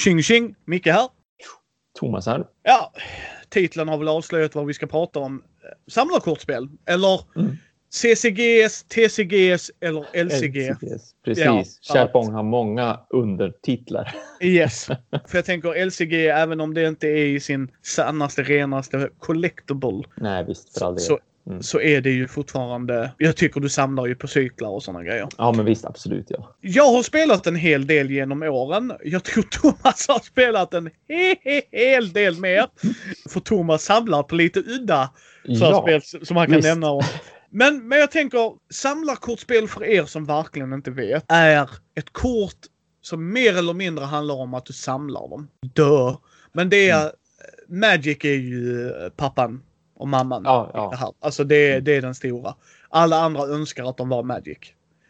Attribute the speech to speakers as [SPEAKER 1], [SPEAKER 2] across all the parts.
[SPEAKER 1] Tjing tjing! Micke här.
[SPEAKER 2] Thomas här.
[SPEAKER 1] Ja, titeln har väl avslöjat vad vi ska prata om. Samlarkortspel. Eller mm. CCGS, TCGS eller LCG.
[SPEAKER 2] LCGS. Precis. Ja, Sharpong har många undertitlar.
[SPEAKER 1] Yes. För jag tänker LCG, även om det inte är i sin sannaste, renaste collectible.
[SPEAKER 2] Nej, visst. För all del.
[SPEAKER 1] Så, Mm. så är det ju fortfarande... Jag tycker du samlar ju på cyklar och sådana grejer.
[SPEAKER 2] Ja, men visst. Absolut, ja.
[SPEAKER 1] Jag har spelat en hel del genom åren. Jag tror Thomas har spelat en he hel del mer. För Thomas samlar på lite udda ja, spel som han kan visst. nämna. Om. Men, men jag tänker, samlarkortspel för er som verkligen inte vet är ett kort som mer eller mindre handlar om att du samlar dem. Dö. Men det är... Mm. Magic är ju pappan och mamman.
[SPEAKER 2] Ja, ja.
[SPEAKER 1] Det här. Alltså det, mm. det är den stora. Alla andra önskar att de var Magic.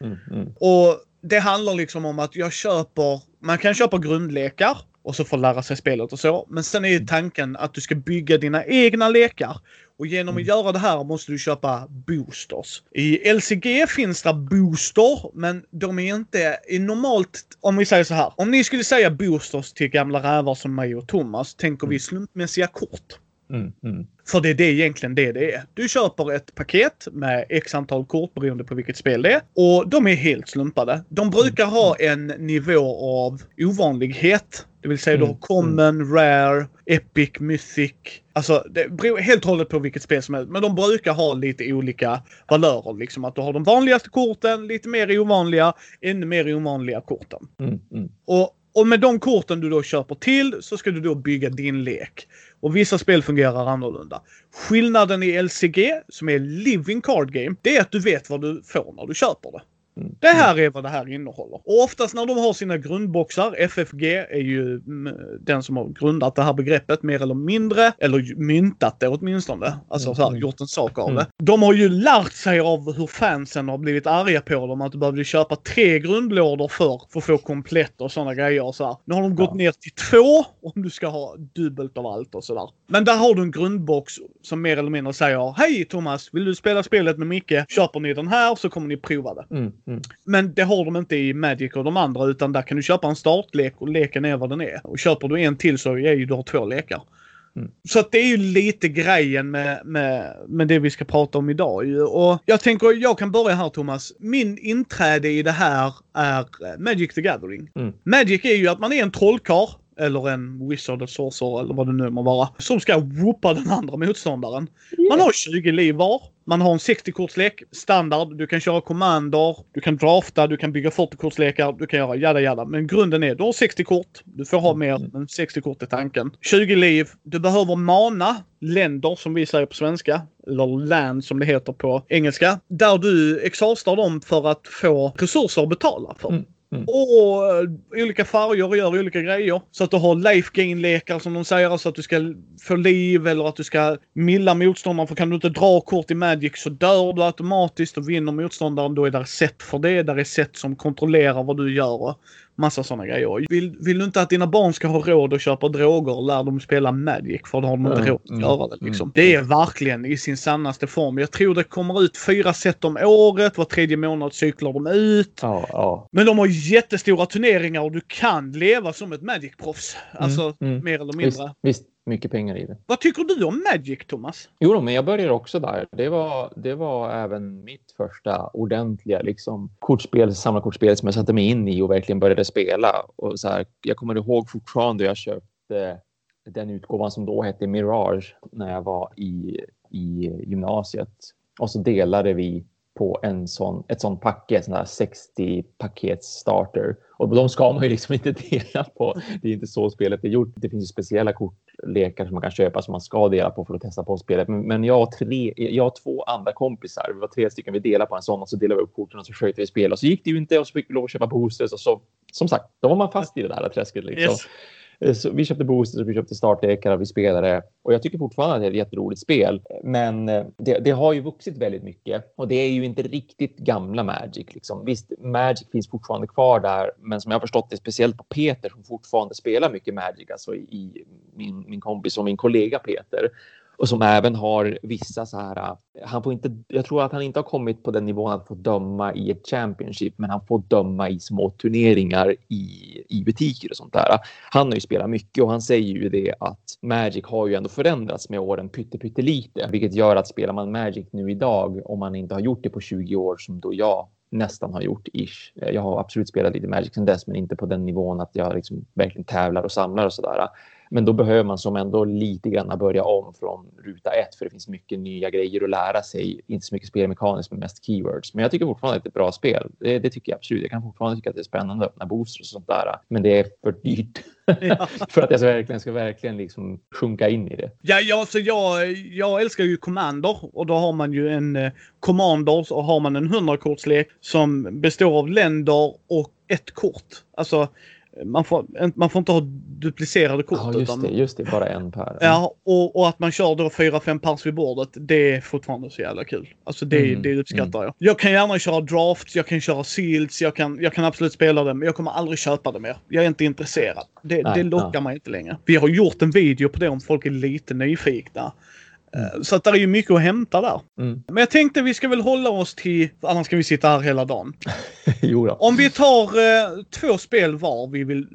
[SPEAKER 1] Mm, mm. Och det handlar liksom om att jag köper, man kan köpa grundlekar och så får lära sig spelet och så. Men sen är ju mm. tanken att du ska bygga dina egna lekar. Och genom att göra det här måste du köpa boosters. I LCG finns det booster, men de är inte i normalt, om vi säger så här. Om ni skulle säga boosters till gamla rävar som mig och Thomas, tänker vi slumpmässiga kort. Mm, mm. För det är det egentligen det det är. Du köper ett paket med x antal kort beroende på vilket spel det är. Och de är helt slumpade. De brukar ha en nivå av ovanlighet. Det vill säga mm. du har common, rare, epic, mythic. Alltså det beror helt och hållet på vilket spel som helst. Men de brukar ha lite olika valörer. Liksom att du har de vanligaste korten, lite mer ovanliga, ännu mer ovanliga korten. Mm. Mm. Och och med de korten du då köper till så ska du då bygga din lek. Och vissa spel fungerar annorlunda. Skillnaden i LCG, som är Living Card Game, det är att du vet vad du får när du köper det. Mm. Det här är vad det här innehåller. Och oftast när de har sina grundboxar, FFG är ju mm, den som har grundat det här begreppet mer eller mindre, eller myntat det åtminstone. Alltså så här, mm. gjort en sak av det. De har ju lärt sig av hur fansen har blivit arga på dem att du behövde köpa tre grundlådor för, för att få komplett och sådana grejer. Och så här. Nu har de gått ja. ner till två om du ska ha dubbelt av allt och sådär. Men där har du en grundbox som mer eller mindre säger Hej Thomas! Vill du spela spelet med Micke? Köper ni den här så kommer ni prova det. Mm. Mm. Men det har de inte i Magic och de andra utan där kan du köpa en startlek och leken är vad den är. Och köper du en till så är ju du har två lekar. Mm. Så att det är ju lite grejen med, med, med det vi ska prata om idag. Och jag tänker, jag kan börja här Thomas. Min inträde i det här är Magic the Gathering. Mm. Magic är ju att man är en trollkarl eller en wizard sorcerer eller vad det nu må vara. Som ska whoopa den andra motståndaren. Yeah. Man har 20 liv var. Man har en 60-kortslek, standard. Du kan köra commander, du kan drafta, du kan bygga 40-kortslekar, du kan göra jada jada. Men grunden är du har 60 kort. Du får ha mer, mm. men 60 kort är tanken. 20 liv. Du behöver mana, länder som vi säger på svenska. Eller land som det heter på engelska. Där du exhaustar dem för att få resurser att betala för. Mm. Mm. Och uh, olika färger och gör olika grejer. Så att du har life gain-lekar som de säger, så att du ska få liv eller att du ska milla motståndaren. För kan du inte dra kort i Magic så dör du automatiskt och vinner motståndaren. Då är det sätt för det. Där är sätt som kontrollerar vad du gör. Massa sådana grejer. Vill, vill du inte att dina barn ska ha råd att köpa droger, lär dem spela Magic. För då har de inte mm, råd att mm, göra det liksom. Mm. Det är verkligen i sin sannaste form. Jag tror det kommer ut fyra set om året. Var tredje månad cyklar de ut.
[SPEAKER 2] Ja, ja.
[SPEAKER 1] Men de har jättestora turneringar och du kan leva som ett Magic-proffs. Alltså mm, mm. mer eller mindre.
[SPEAKER 2] Visst, visst mycket pengar i det.
[SPEAKER 1] Vad tycker du om Magic, Thomas?
[SPEAKER 2] Jo, men jag började också där. Det var, det var även mitt första ordentliga liksom, kortspel, samlarkortspel som jag satte mig in i och verkligen började spela. Och så här, jag kommer ihåg fortfarande jag köpte den utgåvan som då hette Mirage när jag var i, i gymnasiet. Och så delade vi på en sån, ett sånt paket, sån här 60 pakets starter. Och de ska man ju liksom inte dela på. Det är inte så spelet är gjort. Det finns ju speciella lekar som man kan köpa som man ska dela på för att testa på spelet. Men jag och, tre, jag och två andra kompisar, vi var tre stycken, vi delade på en sån och så delade vi upp korten och så sköt vi spel Och så gick det ju inte och så fick vi lov att köpa boosters och så, som sagt, då var man fast i det där träsket liksom. Yes. Eh, så vi köpte boosters, vi köpte startlekar och vi spelade. Och jag tycker fortfarande att det är ett jätteroligt spel. Men eh, det, det, har ju vuxit väldigt mycket. Och det är ju inte riktigt gamla Magic. Liksom. Visst, Magic finns fortfarande kvar där. Men som jag har förstått det, speciellt på Peter som fortfarande spelar mycket Magic. Alltså i min, min kompis och min kollega Peter och som även har vissa så här. Han får inte. Jag tror att han inte har kommit på den nivån att få döma i ett Championship, men han får döma i små turneringar i, i butiker och sånt där. Han har ju spelat mycket och han säger ju det att Magic har ju ändå förändrats med åren pyttelite, vilket gör att spelar man Magic nu idag om man inte har gjort det på 20 år som då jag nästan har gjort ish. Jag har absolut spelat lite Magic sen dess, men inte på den nivån att jag liksom verkligen tävlar och samlar och sådär. Men då behöver man som ändå lite grann börja om från ruta ett för det finns mycket nya grejer att lära sig. Inte så mycket spelmekaniskt med mest keywords. Men jag tycker fortfarande att det är ett bra spel. Det, det tycker jag absolut. Jag kan fortfarande tycka att det är spännande att öppna boosters och sånt där. Men det är för dyrt. För att jag ska verkligen, ska verkligen liksom sjunka in i det.
[SPEAKER 1] Ja, ja så jag, jag älskar ju Commander och då har man ju en eh, Commander och har man en 100-kortslek som består av länder och ett kort. Alltså man får, man får inte ha duplicerade kort.
[SPEAKER 2] Ja, just, utan, det, just det, bara en per.
[SPEAKER 1] Ja, och, och att man kör då fyra, fem pers vid bordet, det är fortfarande så jävla kul. Alltså det, mm, det uppskattar mm. jag. Jag kan gärna köra drafts, jag kan köra seals, jag kan, jag kan absolut spela det, men jag kommer aldrig köpa det mer. Jag är inte intresserad. Det, Nej, det lockar ja. mig inte längre. Vi har gjort en video på det om folk är lite nyfikna. Mm. Så att det är ju mycket att hämta där. Mm. Men jag tänkte vi ska väl hålla oss till, annars ska vi sitta här hela dagen.
[SPEAKER 2] jo då.
[SPEAKER 1] Om vi tar eh, två spel var vi vill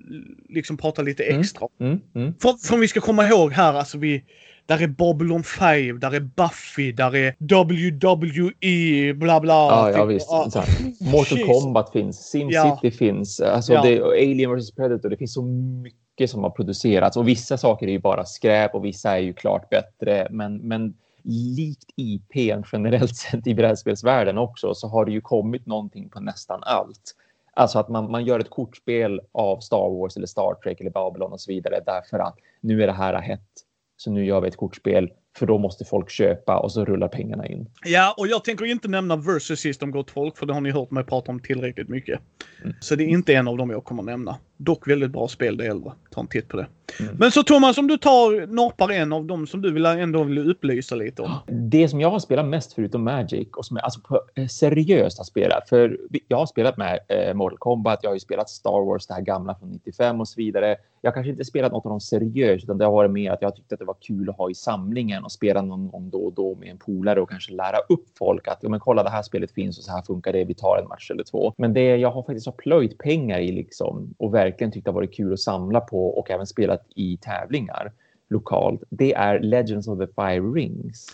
[SPEAKER 1] liksom prata lite mm. extra. Mm. Mm. För, för vi ska komma ihåg här, alltså vi, där är Babylon 5, där är Buffy, där är WWE, bla bla.
[SPEAKER 2] Ja, ja visst. Ja. Mortal Kombat finns, SimCity ja. finns, alltså ja. det, Alien vs Predator, det finns så mycket mycket som har producerats och vissa saker är ju bara skräp och vissa är ju klart bättre. Men, men likt IP generellt sett i brädspelsvärlden också så har det ju kommit någonting på nästan allt. Alltså att man, man gör ett kortspel av Star Wars eller Star Trek eller Babylon och så vidare därför att nu är det här hett. Så nu gör vi ett kortspel för då måste folk köpa och så rullar pengarna in.
[SPEAKER 1] Ja, och jag tänker inte nämna Versus System Gott Folk för det har ni hört mig prata om tillräckligt mycket. Mm. Så det är inte en av dem jag kommer nämna. Dock väldigt bra spel det äldre. Ta en titt på det. Mm. Men så Thomas, om du tar norpar en av dem som du vill ändå vill upplysa lite om.
[SPEAKER 2] Det som jag har spelat mest förutom Magic och som jag alltså eh, seriöst har spelat. För jag har spelat med eh, Mortal Kombat, jag har ju spelat Star Wars, det här gamla från 95 och så vidare. Jag har kanske inte spelat något av dem seriöst utan det har varit mer att jag tyckte att det var kul att ha i samlingen och spela någon gång då och då med en polare och kanske lära upp folk att ja, men kolla det här spelet finns och så här funkar det. Vi tar en match eller två. Men det jag har faktiskt har plöjt pengar i liksom och verkligen tyckt det har varit kul att samla på och även spelat i tävlingar lokalt. Det är Legends of the Five Rings.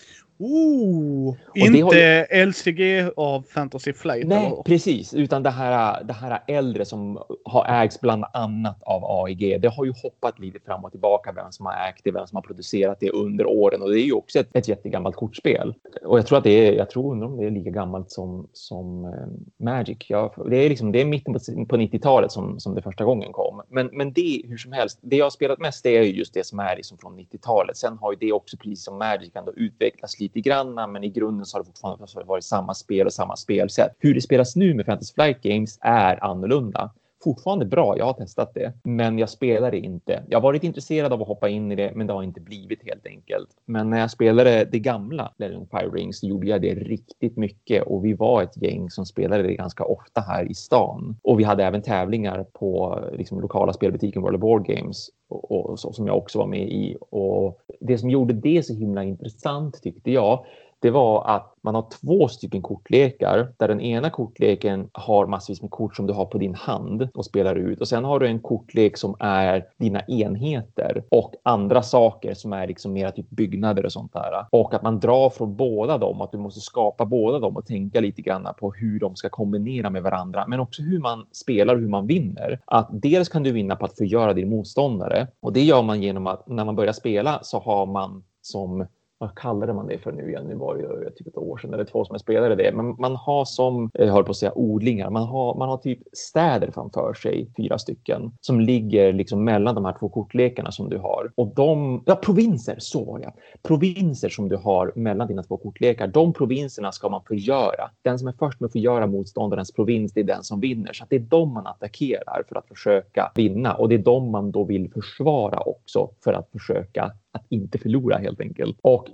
[SPEAKER 1] Ooh, inte ju... LCG av Fantasy Flight?
[SPEAKER 2] Nej, eller? precis. Utan det här, det här äldre som har ägts bland annat av AIG. Det har ju hoppat lite fram och tillbaka vem som har ägt det, vem som har producerat det under åren. Och det är ju också ett, ett jättegammalt kortspel. Och jag tror att det är, jag tror undrar om det är lika gammalt som, som eh, Magic. Jag, det är liksom, det är mitten på, på 90-talet som, som det första gången kom. Men, men det, hur som helst, det jag har spelat mest det är ju just det som är liksom från 90-talet. Sen har ju det också, precis som Magic, ändå utvecklats lite lite grann, men i grunden så har det fortfarande varit samma spel och samma spelsätt. Hur det spelas nu med Fantasy Flight Games är annorlunda. Fortfarande bra, jag har testat det, men jag spelar det inte. Jag har varit intresserad av att hoppa in i det, men det har inte blivit helt enkelt. Men när jag spelade det gamla Legend of Fire Rings så gjorde jag det riktigt mycket och vi var ett gäng som spelade det ganska ofta här i stan. Och vi hade även tävlingar på liksom, lokala spelbutiken World of Board Games och, och, och, som jag också var med i. Och det som gjorde det så himla intressant tyckte jag, det var att man har två stycken kortlekar där den ena kortleken har massvis med kort som du har på din hand och spelar ut och sen har du en kortlek som är dina enheter och andra saker som är liksom mera typ byggnader och sånt där. Och att man drar från båda dem, att du måste skapa båda dem och tänka lite grann på hur de ska kombinera med varandra, men också hur man spelar och hur man vinner. Att dels kan du vinna på att förgöra din motståndare och det gör man genom att när man börjar spela så har man som vad kallade man det för nu igen? Nu var det ju tycker ett år sedan eller två som jag spelade det. Men man har som, eh, jag höll på att säga odlingar, man har, man har typ städer framför sig, fyra stycken, som ligger liksom mellan de här två kortlekarna som du har. Och de, ja provinser, så var. Provinser som du har mellan dina två kortlekar, de provinserna ska man förgöra. Den som är först med att förgöra motståndarens provins, det är den som vinner. Så det är de man attackerar för att försöka vinna och det är de man då vill försvara också för att försöka att inte förlora helt enkelt. Och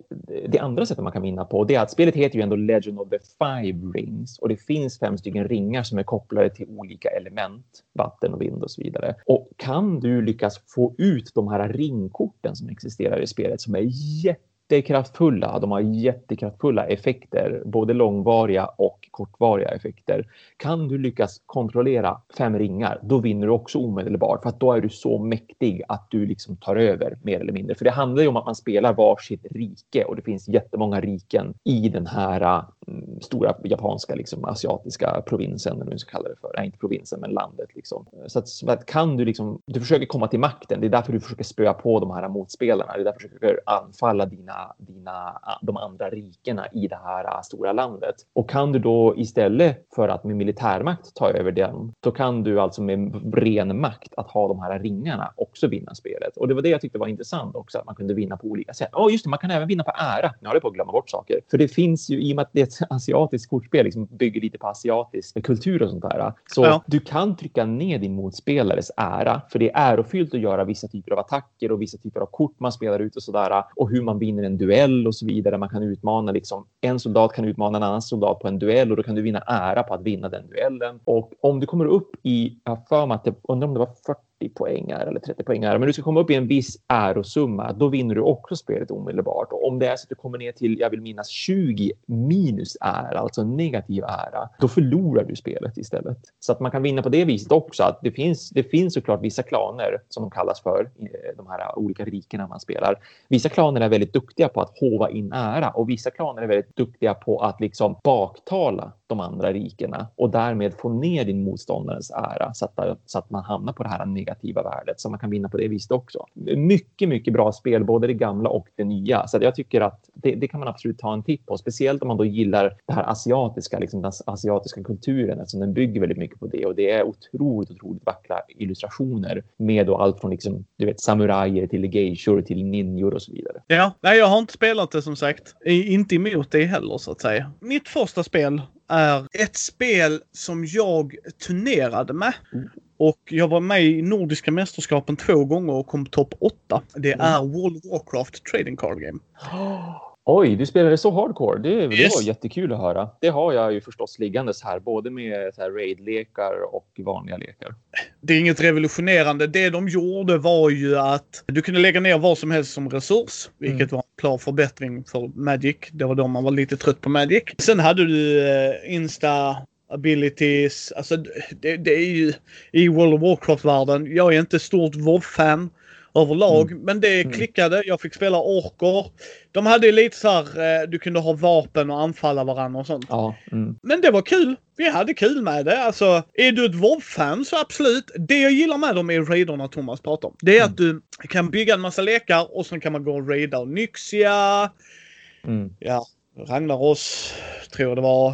[SPEAKER 2] det andra sättet man kan vinna på det är att spelet heter ju ändå Legend of the Five Rings och det finns fem stycken ringar som är kopplade till olika element, vatten och vind och så vidare. Och kan du lyckas få ut de här ringkorten som existerar i spelet som är jätte jättekraftfulla. De har jättekraftfulla effekter, både långvariga och kortvariga effekter. Kan du lyckas kontrollera fem ringar, då vinner du också omedelbart för att då är du så mäktig att du liksom tar över mer eller mindre. För det handlar ju om att man spelar varsitt rike och det finns jättemånga riken i den här mm, stora japanska, liksom, asiatiska provinsen, eller vad man ska kalla det för. Nej, inte provinsen, men landet. Liksom. Så, att, så att kan du liksom, du försöker komma till makten. Det är därför du försöker spöa på de här motspelarna. Det är därför du försöker anfalla dina, dina, de andra rikena i det här stora landet. Och kan du då istället för att med militärmakt ta över den, då kan du alltså med ren makt att ha de här ringarna också vinna spelet. Och det var det jag tyckte var intressant också, att man kunde vinna på olika sätt. Ja, oh, just det, man kan även vinna på ära. Nu håller jag på att glömma bort saker. För det finns ju, i och med att det är ett asiatiskt kortspel, liksom bygger lite på asiatisk kultur och sånt där. Så ja. du kan trycka ner din motspelares ära, för det är ärofyllt att göra vissa typer av attacker och vissa typer av kort man spelar ut och sådär. Och hur man vinner en duell och så vidare. Man kan utmana liksom, en soldat kan utmana en annan soldat på en duell och då kan du vinna ära på att vinna den duellen. Och om du kommer upp i, jag för mig att det, undrar om det var 40 40 poängar eller 30 poängar. Men du ska komma upp i en viss ärosumma. Då vinner du också spelet omedelbart. Och om det är så att du kommer ner till, jag vill minnas 20 minus ära, alltså negativ ära, då förlorar du spelet istället. Så att man kan vinna på det viset också. Att det finns, det finns såklart vissa klaner som de kallas för, eh, de här olika rikena man spelar. Vissa klaner är väldigt duktiga på att hova in ära och vissa klaner är väldigt duktiga på att liksom baktala de andra rikena och därmed få ner din motståndares ära så att, så att man hamnar på det här negativa värdet som man kan vinna på det viset också. Mycket, mycket bra spel, både det gamla och det nya. Så jag tycker att det, det, kan man absolut ta en titt på, speciellt om man då gillar det här asiatiska, liksom den asiatiska kulturen eftersom den bygger väldigt mycket på det och det är otroligt, otroligt vackra illustrationer med då allt från liksom, du vet, samurajer till geishor till ninjor och så vidare.
[SPEAKER 1] Ja, nej, jag har inte spelat det som sagt. Inte emot det heller så att säga. Mitt första spel är ett spel som jag turnerade med. Mm. Och jag var med i Nordiska mästerskapen två gånger och kom topp 8. Det mm. är World of Warcraft Trading Card Game.
[SPEAKER 2] Oj, du spelade så hardcore. Det, yes. det var jättekul att höra. Det har jag ju förstås liggandes här, både med raid-lekar och vanliga lekar.
[SPEAKER 1] Det är inget revolutionerande. Det de gjorde var ju att du kunde lägga ner vad som helst som resurs, vilket mm. var en klar förbättring för Magic. Det var då man var lite trött på Magic. Sen hade du eh, Insta abilities. Alltså det, det, är ju i World of Warcraft-världen. Jag är inte stort WoW-fan överlag. Mm. Men det mm. klickade. Jag fick spela orker. De hade lite så här, eh, du kunde ha vapen och anfalla varandra och sånt.
[SPEAKER 2] Ja, mm.
[SPEAKER 1] Men det var kul. Vi hade kul med det. Alltså, är du ett WoW-fan så absolut. Det jag gillar med dem är raiderna Thomas pratar om. Det är mm. att du kan bygga en massa lekar och sen kan man gå och raida Nyxia.
[SPEAKER 2] Mm.
[SPEAKER 1] Ja, Ragnaros, tror jag det var.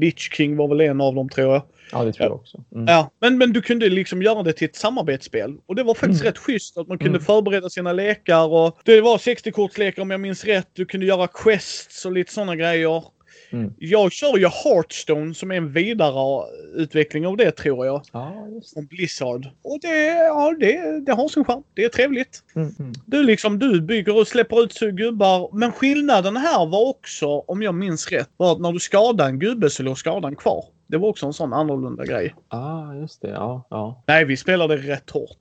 [SPEAKER 1] Lich King var väl en av dem tror jag.
[SPEAKER 2] Ja, det tror jag också.
[SPEAKER 1] Mm. Ja, men, men du kunde liksom göra det till ett samarbetsspel. Och det var faktiskt mm. rätt schysst att man kunde mm. förbereda sina lekar och det var 60-kortslekar om jag minns rätt. Du kunde göra quests och lite sådana grejer. Mm. Jag kör ju Hearthstone som är en vidare utveckling av det tror jag.
[SPEAKER 2] Ja,
[SPEAKER 1] Från Blizzard. Och det, ja, det, det har sin charm. Det är trevligt.
[SPEAKER 2] Mm, mm.
[SPEAKER 1] Du liksom, du bygger och släpper ut gubbar. Men skillnaden här var också, om jag minns rätt, var att när du skadade en gubbe så låg skadan kvar. Det var också en sån annorlunda grej.
[SPEAKER 2] ah, just det. Ja, ja.
[SPEAKER 1] Nej, vi spelade rätt hårt.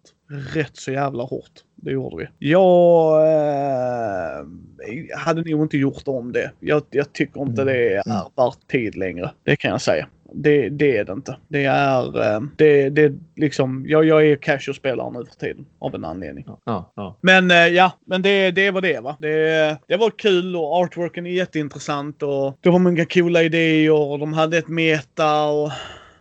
[SPEAKER 1] Rätt så jävla hårt. Det gjorde vi. Jag eh, hade nog inte gjort om det. Jag, jag tycker inte mm. det är mm. värt tid längre. Det kan jag säga. Det, det, är det inte. Det är, eh, det, det liksom, jag, jag är casual-spelare nu för tiden av en anledning.
[SPEAKER 2] Ja, ja.
[SPEAKER 1] Men eh, ja, men det, det var det va. Det, det var kul och artworken är jätteintressant och det var många coola idéer och de hade ett meta och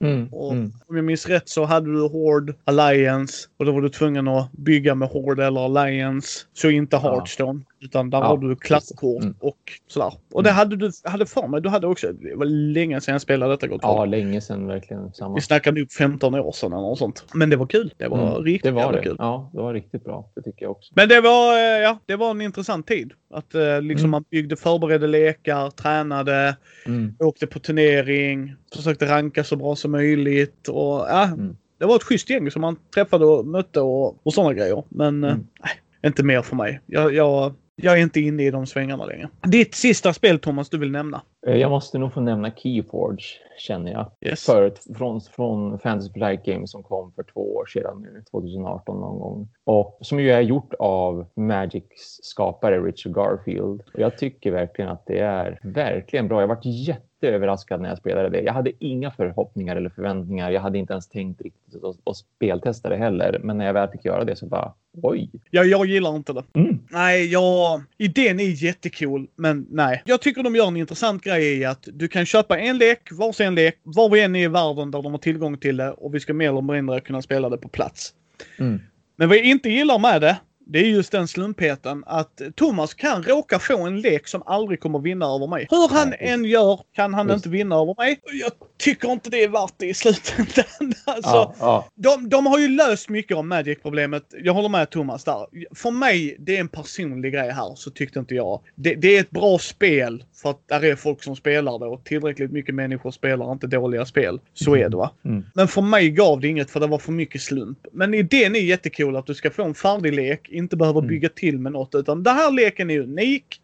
[SPEAKER 2] Mm,
[SPEAKER 1] och
[SPEAKER 2] mm.
[SPEAKER 1] Om jag minns rätt så hade du Horde Alliance och då var du tvungen att bygga med Horde eller Alliance. Så inte Hearthstone. Ja. Utan där ja, har du klasskort mm. och sådär. Och det mm. hade du hade för mig. Du hade också, det var länge sedan jag spelade detta gott
[SPEAKER 2] Ja, länge sedan verkligen. Samma.
[SPEAKER 1] Vi snackade nog 15 år sedan eller något sånt. Men det var kul. Det var mm, riktigt
[SPEAKER 2] det var det.
[SPEAKER 1] kul.
[SPEAKER 2] Ja, det var riktigt bra. Det tycker jag också.
[SPEAKER 1] Men det var, eh, ja, det var en intressant tid. Att eh, liksom mm. man byggde, förberedde lekar, tränade,
[SPEAKER 2] mm.
[SPEAKER 1] åkte på turnering, försökte ranka så bra som möjligt och ja, mm. det var ett schysst gäng som man träffade och mötte och, och sådana grejer. Men eh, mm. nej, inte mer för mig. Jag, jag, jag är inte inne i de svängarna längre. Ditt sista spel Thomas du vill nämna?
[SPEAKER 2] Eh, jag måste nog få nämna Keyforge, känner jag.
[SPEAKER 1] Yes.
[SPEAKER 2] Förut, från, från Fantasy Flight Games som kom för två år sedan nu, 2018 någon gång. Och som ju är gjort av Magics skapare Richard Garfield. Och jag tycker verkligen att det är verkligen bra. Jag varit jätteöverraskad när jag spelade det. Jag hade inga förhoppningar eller förväntningar. Jag hade inte ens tänkt riktigt att, att speltesta det heller. Men när jag väl fick göra det så bara oj.
[SPEAKER 1] Ja, jag gillar inte det.
[SPEAKER 2] Mm.
[SPEAKER 1] Nej, jag... Idén är jättecool, men nej. Jag tycker de gör en intressant grej i att du kan köpa en lek, varsin lek, var vi än är i världen där de har tillgång till det och vi ska mer eller mindre kunna spela det på plats.
[SPEAKER 2] Mm.
[SPEAKER 1] Men vad jag inte gillar med det, det är just den slumpheten att Thomas kan råka få en lek som aldrig kommer vinna över mig. Hur han
[SPEAKER 2] Ja,
[SPEAKER 1] än gör kan han
[SPEAKER 2] Just.
[SPEAKER 1] inte vinna över mig. Jag tycker inte det är värt det i slutändan. Alltså,
[SPEAKER 2] Ja, ja.
[SPEAKER 1] de, de har ju löst mycket av Magic-problemet. Jag håller med Thomas där. För mig, det är en personlig grej här, så tyckte inte jag. Det, det är ett bra spel för att där är folk som spelar det och tillräckligt mycket människor spelar inte dåliga spel. Så är det va.
[SPEAKER 2] Mm.
[SPEAKER 1] Men för mig gav det inget för det var för mycket slump. Men idén är jättecool att du ska få en färdig lek, inte behöva
[SPEAKER 2] Mm.
[SPEAKER 1] bygga till med något utan den här leken är unik.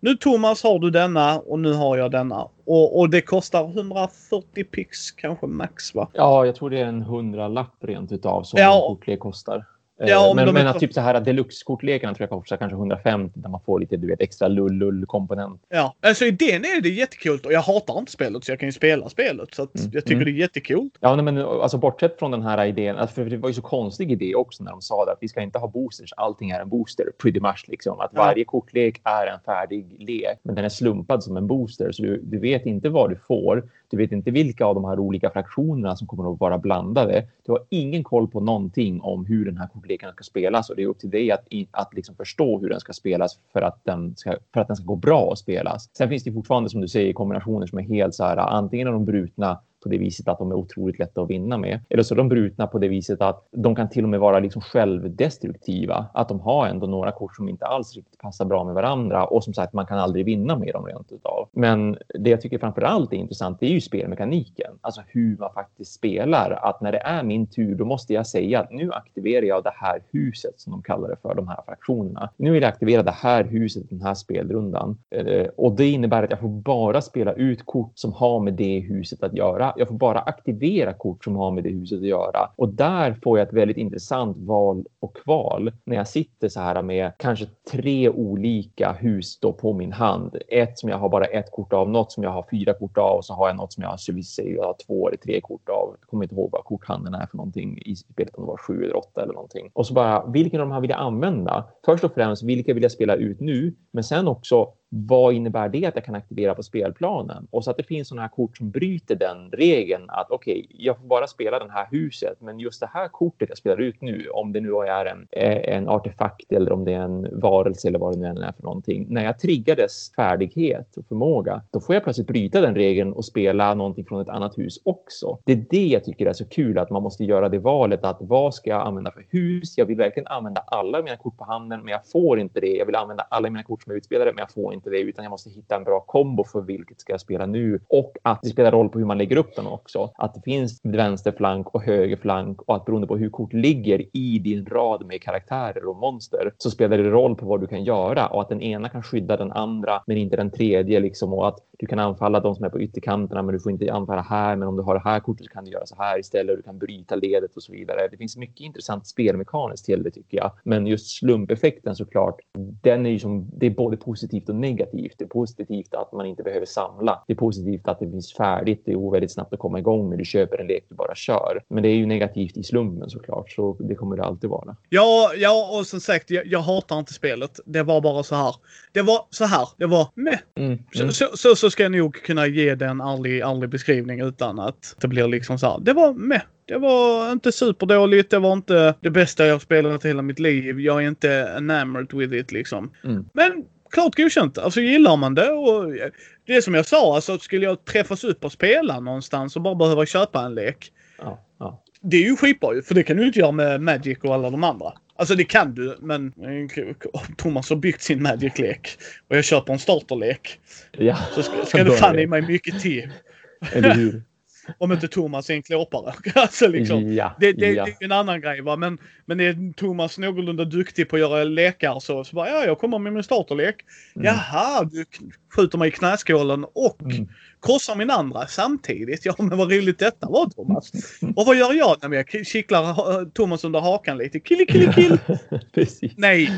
[SPEAKER 1] Nu Thomas har du denna och nu har jag denna. Och, och det kostar 140 pix kanske max va?
[SPEAKER 2] ja, jag tror det är en hundralapp rent utav som
[SPEAKER 1] Ja.
[SPEAKER 2] en kortlek kostar. Eh,
[SPEAKER 1] Ja, om
[SPEAKER 2] men men att typ så här deluxe-kortlekarna tror jag kostar kanske 150 där man får lite du vet, extra lull-lull-komponent.
[SPEAKER 1] Ja, alltså idén är det jättekult och jag hatar inte spelet så jag kan ju spela spelet. Så
[SPEAKER 2] Mm,
[SPEAKER 1] jag tycker
[SPEAKER 2] mm.
[SPEAKER 1] det är jättekult.
[SPEAKER 2] Ja, nej, men alltså bortsett från den här idén, alltså, för det var ju så konstig idé också när de sa det, att vi ska inte ha boosters, allting är en booster, pretty much liksom. Att
[SPEAKER 1] Ja.
[SPEAKER 2] varje kortlek är en färdig lek, men den är slumpad som en booster, så du, du vet inte vad du får. Du vet inte vilka av de här olika fraktionerna som kommer att vara blandade. Du har ingen koll på någonting om hur den här kortleken ska spelas och det är upp till dig att, att liksom förstå hur den ska spelas för att, den ska, för att den ska gå bra att spelas. Sen finns det fortfarande, som du säger, kombinationer som är helt så här, antingen är de brutna på det viset att de är otroligt lätta att vinna med. Eller så är de brutna på det viset att de kan till och med vara liksom självdestruktiva. Att de har ändå några kort som inte alls riktigt passar bra med varandra och som sagt, man kan aldrig vinna med dem rent utav. Men det jag tycker framför allt är intressant, det är ju spelmekaniken. Alltså hur man faktiskt spelar. Att när det är min tur, då måste jag säga att nu aktiverar jag det här huset som de kallar det för, de här fraktionerna. Nu vill jag aktivera det här huset, den här spelrundan. Eh, och det innebär att jag får bara spela ut kort som har med det huset att göra. Jag får bara aktivera kort som har med det huset att göra. Och där får jag ett väldigt intressant val och kval när jag sitter så här med kanske tre olika hus då på min hand. Ett som jag har bara ett kort av, något som jag har fyra kort av och så har jag något som jag har, så jag har två eller tre kort av. Jag kommer inte ihåg vad korthandeln är för någonting i spelet, om det var sju eller åtta eller någonting. Och så bara, vilken av de här vill jag använda? Först och främst, vilka vill jag spela ut nu? Men sen också, vad innebär det att jag kan aktivera på spelplanen? Och så att det finns sådana här kort som bryter den regeln att okej, jag får bara spela det här huset, men just det här kortet jag spelar ut nu, om det nu är en, en artefakt eller om det är en varelse eller vad det nu än är för någonting. När jag triggar dess färdighet och förmåga, då får jag plötsligt bryta den regeln och spela någonting från ett annat hus också. Det är det jag tycker är så kul, att man måste göra det valet att vad ska jag använda för hus? Jag vill verkligen använda alla mina kort på handen, men jag får inte det. Jag vill använda alla mina kort som är utspelade, men jag får inte inte det, utan jag måste hitta en bra kombo för vilket ska jag spela nu och att det spelar roll på hur man lägger upp den också. Att det finns vänster flank och höger flank och att beroende på hur kort ligger i din rad med karaktärer och monster så spelar det roll på vad du kan göra och att den ena kan skydda den andra men inte den tredje liksom och att du kan anfalla de som är på ytterkanterna men du får inte anfalla här men om du har det här kortet så kan du göra så här istället och du kan bryta ledet och så vidare. Det finns mycket intressant spelmekaniskt till det tycker jag. Men just slumpeffekten såklart, den är ju som, det är både positivt och negativt. Det är positivt att man inte behöver samla. Det är positivt att det finns färdigt. Det är väldigt snabbt att komma igång när du köper en lek du bara kör. Men det är ju negativt i slumpen såklart, så det kommer det alltid vara.
[SPEAKER 1] Ja, ja och som sagt, jag, jag hatar inte spelet. Det var bara så här. Det var så här. Det var meh.
[SPEAKER 2] Mm.
[SPEAKER 1] Så, så, så, så ska jag nog kunna ge det en ärlig, ärlig beskrivning utan att det blir liksom så här. Det var meh. Det var inte superdåligt. Det var inte det bästa jag spelat i hela mitt liv. Jag är inte enamored with it liksom.
[SPEAKER 2] Mm.
[SPEAKER 1] Men klart godkänt. Alltså gillar man det och det är som jag sa, alltså skulle jag träffas upp och spela någonstans och bara behöva köpa en lek.
[SPEAKER 2] Ja, ja.
[SPEAKER 1] Det är ju skitbra ju, för det kan du inte göra med Magic och alla de andra. Alltså det kan du, men Thomas har byggt sin Magic-lek och jag köper en starterlek.
[SPEAKER 2] ja.
[SPEAKER 1] Så ska, ska det fan i mig mycket till.
[SPEAKER 2] Eller hur?
[SPEAKER 1] om inte Thomas är en klåpare. alltså liksom,
[SPEAKER 2] Ja,
[SPEAKER 1] det, det,
[SPEAKER 2] ja.
[SPEAKER 1] det är en annan grej va. Men, men är Thomas någorlunda duktig på att göra lekar så, så bara ja, jag kommer med min starterlek.
[SPEAKER 2] Mm.
[SPEAKER 1] Jaha, du skjuter mig i knäskålen och
[SPEAKER 2] Mm.
[SPEAKER 1] krossar min andra samtidigt. Ja, men vad roligt detta var Thomas. Och vad gör jag? Men jag kittlar Thomas under hakan lite. Kill, kill, kill. Nej.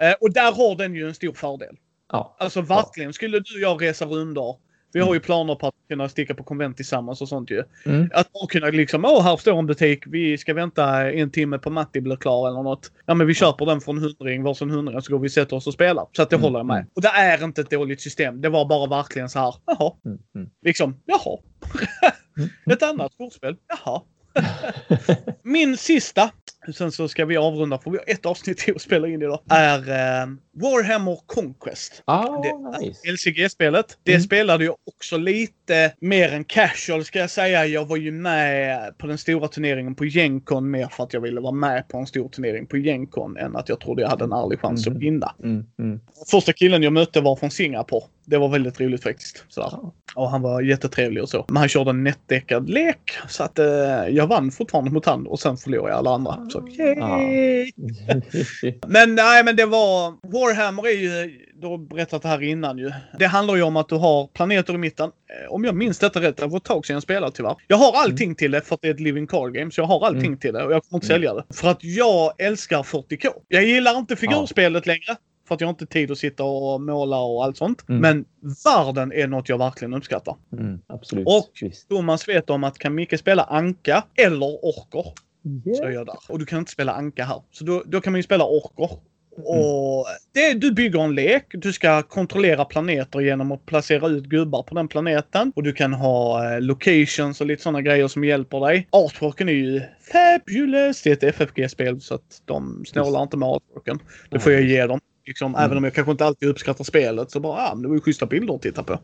[SPEAKER 1] Eh, och där har den ju en stor fördel.
[SPEAKER 2] Ja.
[SPEAKER 1] Alltså verkligen. Skulle du och jag resa rundor. Vi har ju planer på att kunna sticka på konvent tillsammans och sånt ju.
[SPEAKER 2] Mm.
[SPEAKER 1] Att bara kunna liksom, åh här står en butik, vi ska vänta en timme på Matti blir klar eller något. Ja men vi köper den för en hundring, varsin hundring så går vi och sätter oss och spelar. Så att det
[SPEAKER 2] Mm,
[SPEAKER 1] håller jag med.
[SPEAKER 2] mm.
[SPEAKER 1] Och det är inte ett dåligt system. Det var bara verkligen så här, jaha.
[SPEAKER 2] Mm. Mm.
[SPEAKER 1] Liksom, jaha.
[SPEAKER 2] Mm.
[SPEAKER 1] Ett annat kortspel, jaha. Min sista, sen så ska vi avrunda för vi har ett avsnitt till att spela in idag, är eh, Warhammer Conquest.
[SPEAKER 2] Ah,
[SPEAKER 1] Det-
[SPEAKER 2] nice.
[SPEAKER 1] LCG-spelet. Det
[SPEAKER 2] Mm.
[SPEAKER 1] spelade jag också lite mer än casual ska jag säga. Jag var ju med på den stora turneringen på Gencon mer för att jag ville vara med på en stor turnering på Gencon än att jag trodde jag hade en ärlig chans
[SPEAKER 2] Mhm.
[SPEAKER 1] att vinna.
[SPEAKER 2] Mm. Mm.
[SPEAKER 1] Första killen jag mötte var från Singapore. Det var väldigt roligt faktiskt. Sådär. Och han var jättetrevlig och så. Men han körde en nätdäckad lek. Så att eh, jag vann fortfarande mot han och sen förlorade jag alla andra. Så yay! Men nej, men det var... Warhammer är ju... Du har berättat det här innan ju. Det handlar ju om att du har planeter i mitten. Eh, Om jag minns detta rätt, det var ett tag sedan jag spelade tyvärr. Jag har allting till det för att det är ett living card game. Så jag har allting
[SPEAKER 2] Mm.
[SPEAKER 1] till det och jag kommer inte
[SPEAKER 2] Mm.
[SPEAKER 1] sälja det. För att jag älskar 40K. Jag gillar inte figurspelet längre. För att jag har inte tid att sitta och måla och allt sånt.
[SPEAKER 2] Mm.
[SPEAKER 1] Men världen är något jag verkligen uppskattar.
[SPEAKER 2] Mm. Absolut.
[SPEAKER 1] Och-
[SPEAKER 2] Visst.
[SPEAKER 1] Thomas vet om att kan Micke spela anka eller orker så
[SPEAKER 2] Yeah.
[SPEAKER 1] jag där. Och du kan inte spela anka här. Så då, då kan man ju spela orker. Och det, du bygger en lek. Du ska kontrollera planeter genom att placera ut gubbar på den planeten. Och du kan ha eh, locations och lite sådana grejer som hjälper dig. Artworken är ju fabulous. Det är ett FFG-spel så att de snålar inte med artworken. Det får jag ge dem. Liksom,
[SPEAKER 2] Mm.
[SPEAKER 1] Även om jag kanske inte alltid uppskattar spelet så bara, men det var ju schyssta bilder att titta på.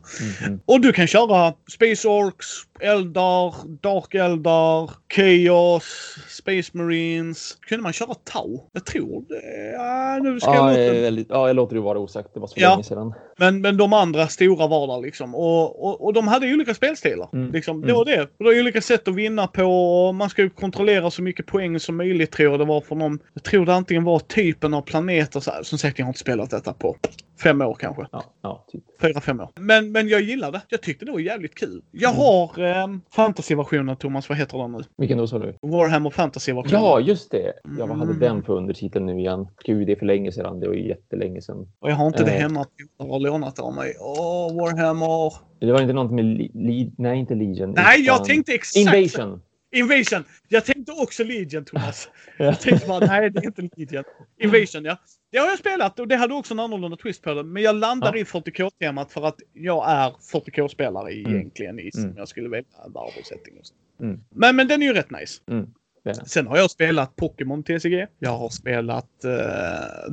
[SPEAKER 2] Mm.
[SPEAKER 1] Och du kan köra Space Orcs, Eldar, Dark Eldar, Chaos, Space Marines. Kunde man köra Tau? Jag tror det. Ja, nu ska
[SPEAKER 2] Ja,
[SPEAKER 1] jag
[SPEAKER 2] jag,
[SPEAKER 1] låta...
[SPEAKER 2] väldigt, ja, jag låter det vara osagt. Det var så
[SPEAKER 1] Ja.
[SPEAKER 2] länge sedan.
[SPEAKER 1] men, men de andra stora var där liksom. Och, och, och de hade olika spelstilar.
[SPEAKER 2] Mm.
[SPEAKER 1] Liksom, det
[SPEAKER 2] Mm.
[SPEAKER 1] var det. Och det är olika sätt att vinna på. Man ska ju kontrollera så mycket poäng som möjligt tror jag det var för dem. Jag tror det antingen var typen av planeter. Så här. Som sagt, jag har inte spelat detta på fem år kanske.
[SPEAKER 2] Ja, ja typ.
[SPEAKER 1] Fyra, fem år. Men, men jag gillade. Jag tyckte det var jävligt kul. Jag
[SPEAKER 2] Mm.
[SPEAKER 1] har eh, fantasy-versionen Thomas, vad heter den nu?
[SPEAKER 2] Vilken då sa du?
[SPEAKER 1] Warhammer fantasy-versionen.
[SPEAKER 2] Ja, just det. Jag vad hade
[SPEAKER 1] Mm.
[SPEAKER 2] den för undertitel nu igen? Gud, det är för länge sedan. Det var ju jättelänge sedan.
[SPEAKER 1] Och jag har inte det
[SPEAKER 2] Eh.
[SPEAKER 1] hemma. Jag har lånat det av mig. Åh, Warhammer.
[SPEAKER 2] Det var inte något med... Li, li, nej, inte Legion.
[SPEAKER 1] Nej, jag tänkte exakt...
[SPEAKER 2] Invasion.
[SPEAKER 1] Invasion! Jag tänkte också Legion, Thomas.
[SPEAKER 2] Ja.
[SPEAKER 1] Jag tänkte bara, nej det är inte Legion. Invasion, ja. Det har jag spelat och det hade också en annorlunda twist på det. Men jag landar
[SPEAKER 2] Ja.
[SPEAKER 1] i 40K-temat för att jag är 40K-spelare
[SPEAKER 2] Mm.
[SPEAKER 1] egentligen i som
[SPEAKER 2] Mm.
[SPEAKER 1] jag skulle välja värld och setting och så.
[SPEAKER 2] Mm.
[SPEAKER 1] Men, men den är ju rätt nice.
[SPEAKER 2] Mm. det det.
[SPEAKER 1] Sen har jag spelat Pokémon TCG. Jag har spelat eh,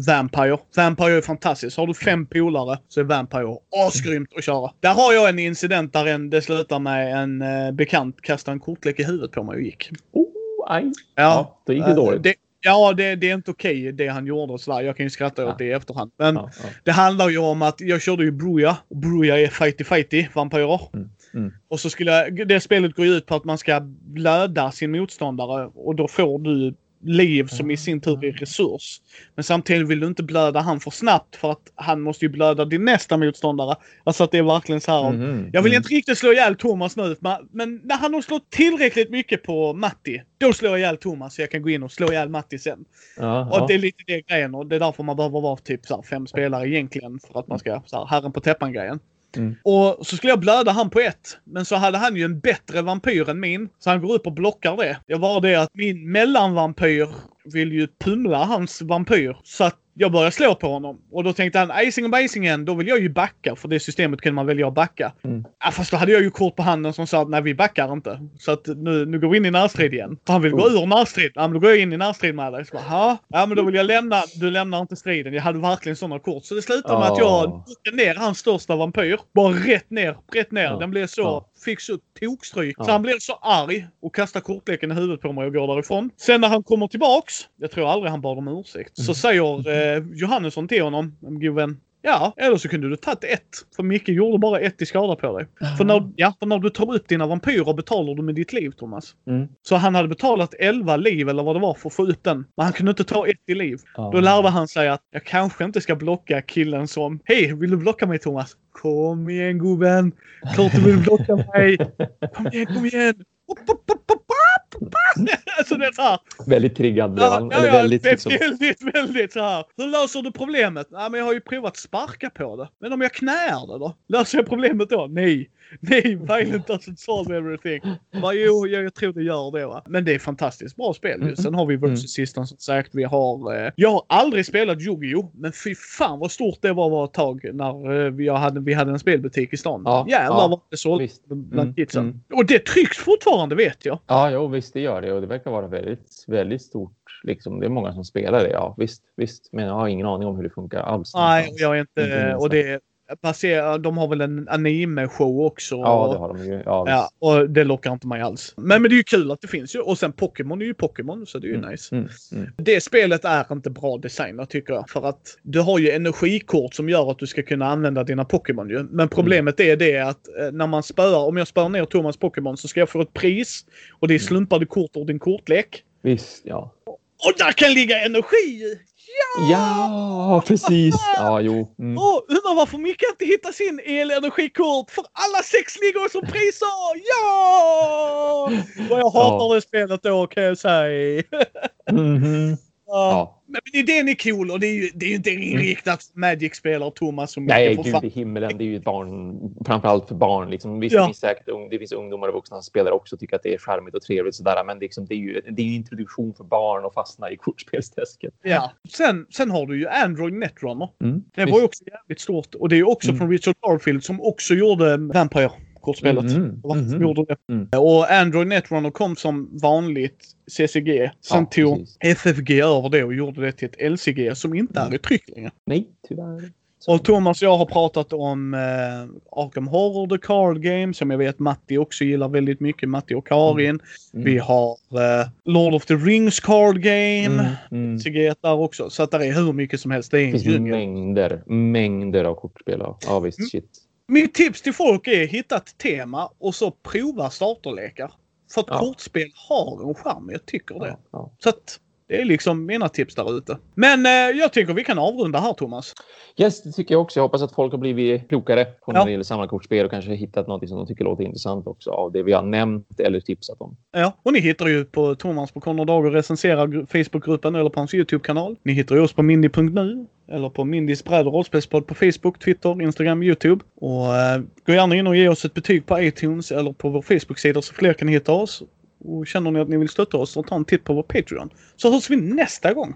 [SPEAKER 1] Vampire. Vampire är fantastiskt. Har du fem polare så är Vampire asgrymt att köra. Där har jag en incident där en, det slutar med en eh, bekant kastade en kortlek i huvudet på mig och gick.
[SPEAKER 2] Oh, aj.
[SPEAKER 1] Ja,
[SPEAKER 2] Ja, då gick det
[SPEAKER 1] eh,
[SPEAKER 2] dåligt.
[SPEAKER 1] Det, ja, det, det är inte okej det han gjorde och sådär. Jag kan ju skratta åt
[SPEAKER 2] Ja.
[SPEAKER 1] det i efterhand. Men
[SPEAKER 2] Ja, ja.
[SPEAKER 1] det handlar ju om att jag körde ju Bruja. Och Bruja är fighty-fighty vampyrer.
[SPEAKER 2] Mm, mm.
[SPEAKER 1] Och så skulle jag, det spelet går ju ut på att man ska blöda sin motståndare och då får du liv som i sin tur är resurs. Men samtidigt vill du inte blöda han för snabbt för att han måste ju blöda din nästa motståndare. Alltså att det är verkligen så här.
[SPEAKER 2] Mhm,
[SPEAKER 1] Jag vill
[SPEAKER 2] mm.
[SPEAKER 1] inte riktigt slå ihjäl Thomas nu, men- när han har slått tillräckligt mycket på Matti, då slår jag ihjäl Thomas så jag kan gå in och slå ihjäl Matti sen.
[SPEAKER 2] Ja,
[SPEAKER 1] Och det är lite det grejen och det är därför man behöver vara typ så fem spelare egentligen för att man ska, så här, herren på täppan grejen.
[SPEAKER 2] Mm.
[SPEAKER 1] Och så skulle jag blöda han på ett. Men så hade han ju en bättre vampyr än min. Så han går upp och blockar det. Det var det att min mellanvampyr vill ju pumla hans vampyr. Så att jag började slå på honom. Och då tänkte han icing och basingen, då vill jag ju backa. För det systemet kunde man välja att backa.
[SPEAKER 2] Mm.
[SPEAKER 1] Ja, fast då hade jag ju kort på handen som sa att nej vi backar inte. Så att nu, nu går vi in i närstrid igen. För han vill gå
[SPEAKER 2] Oh.
[SPEAKER 1] ur närstrid. Ja men då går jag in i närstrid med dig. Så bara, "Ha? ja men då vill jag lämna. Du lämnar inte striden. Jag hade verkligen sådana kort. Så det slutade med att jag
[SPEAKER 2] Ja.
[SPEAKER 1] knockade ner hans största vampyr. Bara rätt ner, rätt ner.
[SPEAKER 2] Ja.
[SPEAKER 1] Den blev så. Fick så tokstryk.
[SPEAKER 2] Ja.
[SPEAKER 1] Så han blev så arg och kastade kortleken i huvudet på mig och går därifrån. Sen när han kommer tillbaks, jag tror aldrig han bad om ursäkt,
[SPEAKER 2] Mm.
[SPEAKER 1] så säger eh, Johannesson till honom, en god vän. Ja, eller så kunde du tagit ett. För Micke gjorde bara ett i skada på dig. För när, ja, för när du tar upp dina vampyrer betalar du med ditt liv, Thomas.
[SPEAKER 2] Mm.
[SPEAKER 1] Så han hade betalat 11 liv eller vad det var för att få upp den. Men han kunde inte ta ett i liv.
[SPEAKER 2] Ja.
[SPEAKER 1] Då lärde han sig att jag kanske inte ska blocka killen som Hej, vill du blocka mig Thomas? Kom igen gubben! Klart du vill blocka mig! Kom igen, kom igen! Upp, upp, upp. Alltså det är så här.
[SPEAKER 2] Väldigt triggad blev
[SPEAKER 1] Ja,
[SPEAKER 2] han.
[SPEAKER 1] ja, ja,
[SPEAKER 2] väldigt liksom...
[SPEAKER 1] väldigt, väldigt så här. Hur löser du problemet? Nej, men jag har ju provat sparka på det. Men om jag knäar det då? Löser jag problemet då? Nej. Nej, violent doesn't solve everything. Va, jo, jag, jag tror det gör det. Va? Men det är fantastiskt bra spel. ju.
[SPEAKER 2] Mm.
[SPEAKER 1] Sen har vi versus System som sagt. Vi har... Eh, jag har aldrig spelat Yu-Gi-Oh! Men fy fan vad stort det var, var ett tag när eh, vi, hade, vi hade en spelbutik i stan.
[SPEAKER 2] Ja,
[SPEAKER 1] Jävlar
[SPEAKER 2] ja,
[SPEAKER 1] vad det sålde
[SPEAKER 2] visst.
[SPEAKER 1] bland
[SPEAKER 2] Mm,
[SPEAKER 1] kidsen.
[SPEAKER 2] mm.
[SPEAKER 1] Och det trycks fortfarande vet jag.
[SPEAKER 2] Ja, jo, visst det gör det och det verkar vara väldigt, väldigt stort. Liksom. Det är många som spelar det, ja visst, visst. Men jag har ingen aning om hur det funkar alls.
[SPEAKER 1] Nej, jag är
[SPEAKER 2] Inte
[SPEAKER 1] Och det är baserat... De har väl en anime-show också.
[SPEAKER 2] Ja, det har de ju. Ja.
[SPEAKER 1] Ja, och det lockar inte mig alls. Men, men det är ju kul att det finns ju. Och sen Pokémon är ju Pokémon, så det är ju nice.
[SPEAKER 2] Mm, mm.
[SPEAKER 1] Det spelet är inte bra designat tycker jag. För att du har ju energikort som gör att du ska kunna använda dina Pokémon ju. Men problemet är det att eh, när man spöar, om jag spöar ner Thomas Pokémon så ska jag få ett pris. Och det är slumpade kort ur din kortlek.
[SPEAKER 2] Visst, ja.
[SPEAKER 1] Och där kan ligga energi! Ja!
[SPEAKER 2] Ja, precis. Ja, jo. Mm.
[SPEAKER 1] Åh, undrar varför Micke inte hittar sin elenergikort för alla sex ligger som priser! Ja! Vad jag hatar det spelet då kan jag säga.
[SPEAKER 2] Mhm.
[SPEAKER 1] Ja.
[SPEAKER 2] Ja.
[SPEAKER 1] Men idén är cool och det är ju, det är ju inte inriktat för Magic-spelare Thomas som
[SPEAKER 2] Nej, gud i himmelen. Det är ju barn, framförallt för barn. Liksom. Visst,
[SPEAKER 1] Ja.
[SPEAKER 2] det, finns säkert, det finns ungdomar och vuxna som spelar också och tycker att det är charmigt och trevligt. Sådär. Men liksom, det är ju det är introduktion för barn att fastna i kortspelsträsket.
[SPEAKER 1] Ja. Sen, sen har du ju Android Netrunner.
[SPEAKER 2] Mm.
[SPEAKER 1] Det var ju också jävligt stort. Och det är ju också
[SPEAKER 2] Mm.
[SPEAKER 1] från Richard Garfield som också gjorde Vampire-kortspelet. Var han som
[SPEAKER 2] Mhm.
[SPEAKER 1] gjorde det.
[SPEAKER 2] Mm.
[SPEAKER 1] Och Android Netrunner kom som vanligt CCG. Sen
[SPEAKER 2] Ja,
[SPEAKER 1] tog
[SPEAKER 2] precis.
[SPEAKER 1] FFG över det och gjorde det till ett LCG som inte
[SPEAKER 2] Mm.
[SPEAKER 1] är i tryck längre.
[SPEAKER 2] Nej, tyvärr.
[SPEAKER 1] Och Thomas och jag har pratat om eh, Arkham Horror The Card Game som jag vet Matti också gillar väldigt mycket. Matti och Karin.
[SPEAKER 2] Mm.
[SPEAKER 1] Vi har eh, Lord of the Rings Card Game.
[SPEAKER 2] Mm. Mm.
[SPEAKER 1] Där också. Så att det är hur mycket som helst. Det är en
[SPEAKER 2] finns
[SPEAKER 1] djungel.
[SPEAKER 2] mängder, mängder av kortspel. Ja, Ja, visst.
[SPEAKER 1] Mm.
[SPEAKER 2] Shit.
[SPEAKER 1] Mitt tips till folk är hitta ett tema och så prova starterlekar. För att
[SPEAKER 2] Ja.
[SPEAKER 1] kortspel har en charm, jag tycker det.
[SPEAKER 2] Ja, ja.
[SPEAKER 1] Så att det är liksom mina tips där ute. Men eh, jag tycker vi kan avrunda här Thomas.
[SPEAKER 2] Yes, det tycker jag också. Jag hoppas att folk har blivit klokare på när
[SPEAKER 1] Ja.
[SPEAKER 2] det gäller samlarkortspel och kanske hittat något som de tycker låter intressant också av det vi har nämnt eller tipsat om.
[SPEAKER 1] Ja, och ni hittar ju på Thomas på Konrad Dager recenserar gru- Facebookgruppen eller på hans YouTube-kanal. Ni hittar ju oss på mindy.nu eller på Mindys bräd och rollspelspodd på Facebook, Twitter, Instagram, YouTube. Och eh, gå gärna in och ge oss ett betyg på iTunes eller på vår Facebook-sida så fler kan hitta oss. Och känner ni att ni vill stötta oss så ta en titt på vår Patreon. Så hörs vi nästa gång.